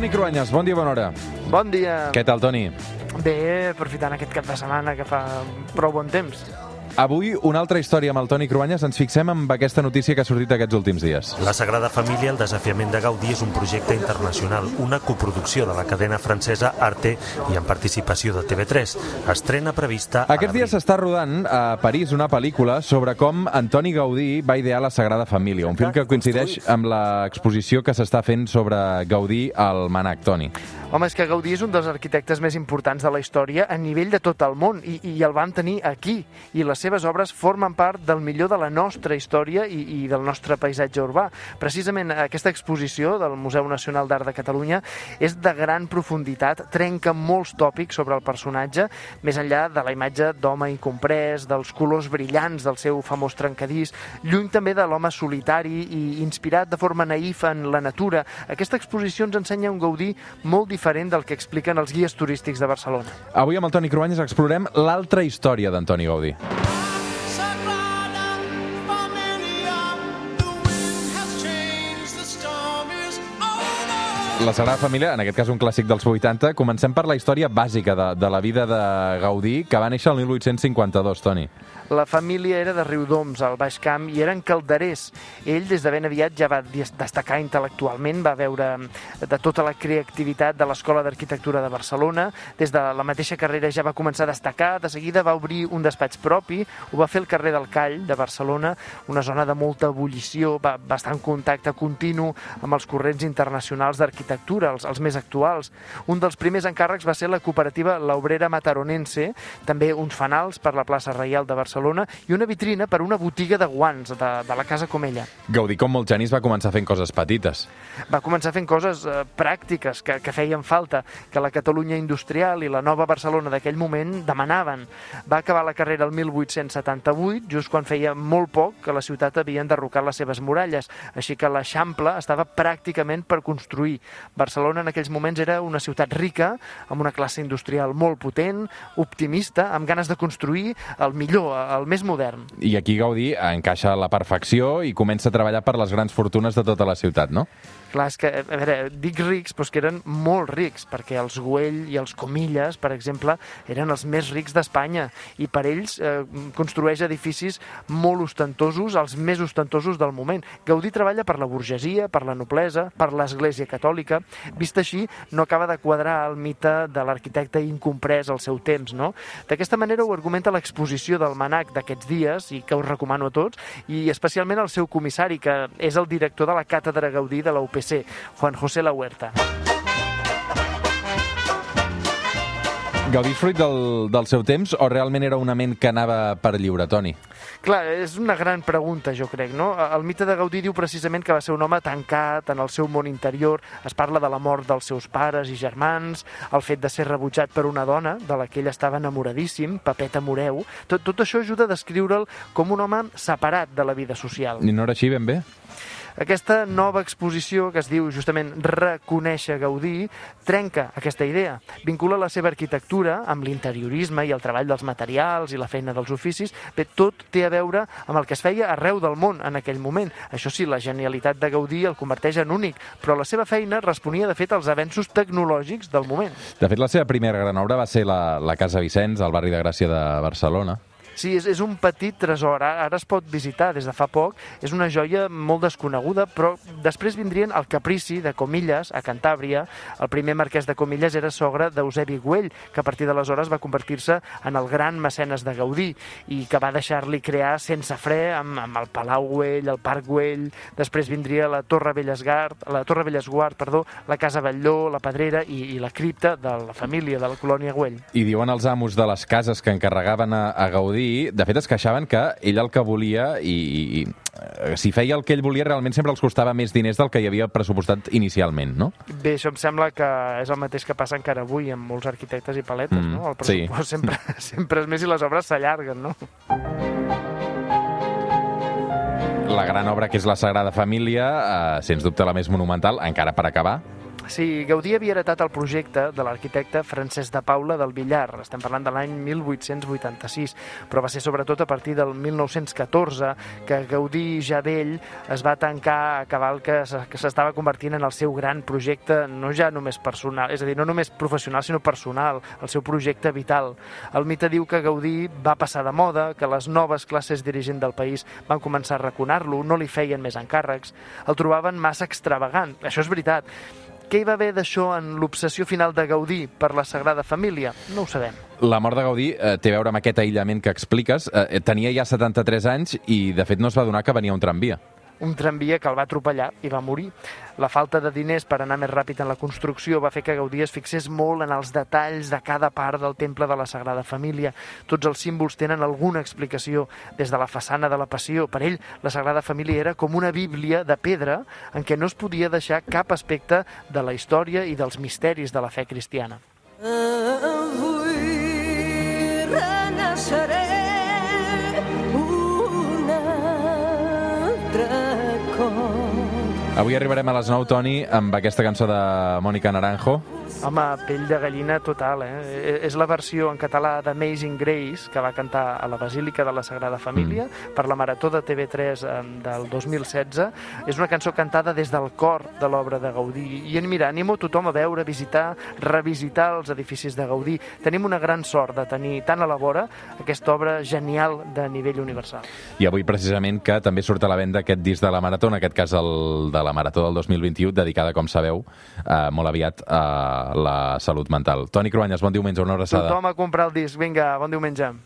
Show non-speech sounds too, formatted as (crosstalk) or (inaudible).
Toni Cruanyes, bon dia, bona hora. Bon dia. Què tal, Toni? Bé, aprofitant aquest cap de setmana que fa prou bon temps. Avui, una altra història amb el Toni Cruanyes. Ens fixem amb aquesta notícia que ha sortit aquests últims dies. La Sagrada Família, el desafiament de Gaudí, és un projecte internacional, una coproducció de la cadena francesa Arte i en participació de TV3. Estrena prevista... a Aquests dies s'està rodant a París una pel·lícula sobre com Antoni Gaudí va idear la Sagrada Família, un film que coincideix amb l'exposició que s'està fent sobre Gaudí al Manac, Toni. Home, és que Gaudí és un dels arquitectes més importants de la història a nivell de tot el món i, i el van tenir aquí. I les seves obres formen part del millor de la nostra història i, i del nostre paisatge urbà. Precisament aquesta exposició del Museu Nacional d'Art de Catalunya és de gran profunditat, trenca molts tòpics sobre el personatge, més enllà de la imatge d'home incomprès, dels colors brillants del seu famós trencadís, lluny també de l'home solitari i inspirat de forma naïf en la natura. Aquesta exposició ens ensenya un Gaudí molt diferent del que expliquen els guies turístics de Barcelona. Avui amb el Toni Cruanyes explorem l'altra història d'Antoni Gaudí. La Sagrada Família, en aquest cas un clàssic dels 80, comencem per la història bàsica de, de la vida de Gaudí, que va néixer el 1852, Toni. La família era de Riudoms, al Baix Camp, i eren calderers. Ell, des de ben aviat, ja va destacar intel·lectualment, va veure de tota la creativitat de l'Escola d'Arquitectura de Barcelona. Des de la mateixa carrera ja va començar a destacar, de seguida va obrir un despatx propi, ho va fer al carrer del Call de Barcelona, una zona de molta ebullició, va, va estar en contacte continu amb els corrents internacionals d'arquitectura, els, els més actuals. Un dels primers encàrrecs va ser la cooperativa La Obrera Mataronense, també uns fanals per la plaça Reial de Barcelona i una vitrina per una botiga de guants de, de la Casa Comella. Gaudí, com molts genis, va començar fent coses petites. Va començar fent coses eh, pràctiques que, que feien falta, que la Catalunya industrial i la nova Barcelona d'aquell moment demanaven. Va acabar la carrera el 1878, just quan feia molt poc que la ciutat havia enderrocat les seves muralles, així que l'Eixample estava pràcticament per construir. Barcelona en aquells moments era una ciutat rica, amb una classe industrial molt potent, optimista, amb ganes de construir el millor, el més modern. I aquí Gaudí encaixa a la perfecció i comença a treballar per les grans fortunes de tota la ciutat, no? Clar, és que, a veure, dic rics, però que eren molt rics, perquè els Güell i els Comilles, per exemple, eren els més rics d'Espanya, i per ells eh, construeix edificis molt ostentosos, els més ostentosos del moment. Gaudí treballa per la burgesia, per la noblesa, per l'Església Catòlica. Vist així, no acaba de quadrar el mite de l'arquitecte incomprès al seu temps, no? D'aquesta manera ho argumenta l'exposició del Manac d'aquests dies, i que us recomano a tots, i especialment el seu comissari, que és el director de la Càtedra Gaudí de la UPC, Juan José La Huerta. Gaudí és fruit del, del seu temps o realment era una ment que anava per lliure, Toni? Clar, és una gran pregunta, jo crec, no? El mite de Gaudí diu precisament que va ser un home tancat en el seu món interior, es parla de la mort dels seus pares i germans, el fet de ser rebutjat per una dona de la que ell estava enamoradíssim, Pepeta Moreu, tot, tot això ajuda a descriure'l com un home separat de la vida social. I no era així ben bé? Aquesta nova exposició, que es diu justament Reconèixer Gaudí, trenca aquesta idea. Vincula la seva arquitectura amb l'interiorisme i el treball dels materials i la feina dels oficis. Bé, tot té a veure amb el que es feia arreu del món en aquell moment. Això sí, la genialitat de Gaudí el converteix en únic, però la seva feina responia, de fet, als avenços tecnològics del moment. De fet, la seva primera gran obra va ser la, la Casa Vicenç, al barri de Gràcia de Barcelona. Sí, és, és un petit tresor, ara, ara es pot visitar des de fa poc, és una joia molt desconeguda, però després vindrien el Caprici de Comilles, a Cantàbria. El primer marquès de Comilles era sogre d'Eusebi Güell, que a partir d'aleshores va convertir-se en el gran mecenes de Gaudí i que va deixar-li crear sense fre amb, amb el Palau Güell, el Parc Güell, després vindria la Torre Bellesguard, la Torre Bellesguard, perdó, la Casa Batlló, la Pedrera i, i la cripta de la família de la colònia Güell. I diuen els amos de les cases que encarregaven a, a Gaudí, de fet es queixaven que ell el que volia i, i, i eh, si feia el que ell volia realment sempre els costava més diners del que hi havia pressupostat inicialment, no? Bé, això em sembla que és el mateix que passa encara avui amb molts arquitectes i paletes, Mm, no? El sí. pressupost sempre, (laughs) sempre és més i les obres s'allarguen, no? La gran obra que és la Sagrada Família, eh, sens dubte la més monumental, encara per acabar. Sí, Gaudí havia heretat el projecte de l'arquitecte Francesc de Paula del Villar. Estem parlant de l'any 1886, però va ser sobretot a partir del 1914 que Gaudí ja vell es va tancar a cabal que s'estava convertint en el seu gran projecte, no ja només personal, és a dir, no només professional, sinó personal, el seu projecte vital. El mite diu que Gaudí va passar de moda, que les noves classes dirigents del país van començar a raconar-lo, no li feien més encàrrecs, el trobaven massa extravagant. Això és veritat. Què hi va haver d'això en l'obsessió final de Gaudí per la Sagrada Família? No ho sabem. La mort de Gaudí eh, té a veure amb aquest aïllament que expliques. Eh, tenia ja 73 anys i, de fet, no es va donar que venia un tramvia. Un tramvia que el va atropellar i va morir. La falta de diners per anar més ràpid en la construcció va fer que Gaudí es fixés molt en els detalls de cada part del temple de la Sagrada Família. Tots els símbols tenen alguna explicació, des de la façana de la Passió. Per ell, la Sagrada Família era com una bíblia de pedra en què no es podia deixar cap aspecte de la història i dels misteris de la fe cristiana. Avui renaixeré Avui arribarem a les 9, Toni, amb aquesta cançó de Mònica Naranjo. Home, pell de gallina total, eh? E- És la versió en català d'Amazing Grace que va cantar a la Basílica de la Sagrada Família mm. per la Marató de TV3 eh, del 2016. És una cançó cantada des del cor de l'obra de Gaudí. I mira, animo tothom a veure, visitar, revisitar els edificis de Gaudí. Tenim una gran sort de tenir tan a la vora aquesta obra genial de nivell universal. I avui, precisament, que també surt a la venda aquest disc de la Marató, en aquest cas el de la Marató del 2021, dedicada, com sabeu, eh, molt aviat a la salut mental. Toni Cruanyes, bon diumenge, una abraçada. Tothom a comprar el disc. Vinga, bon diumenge.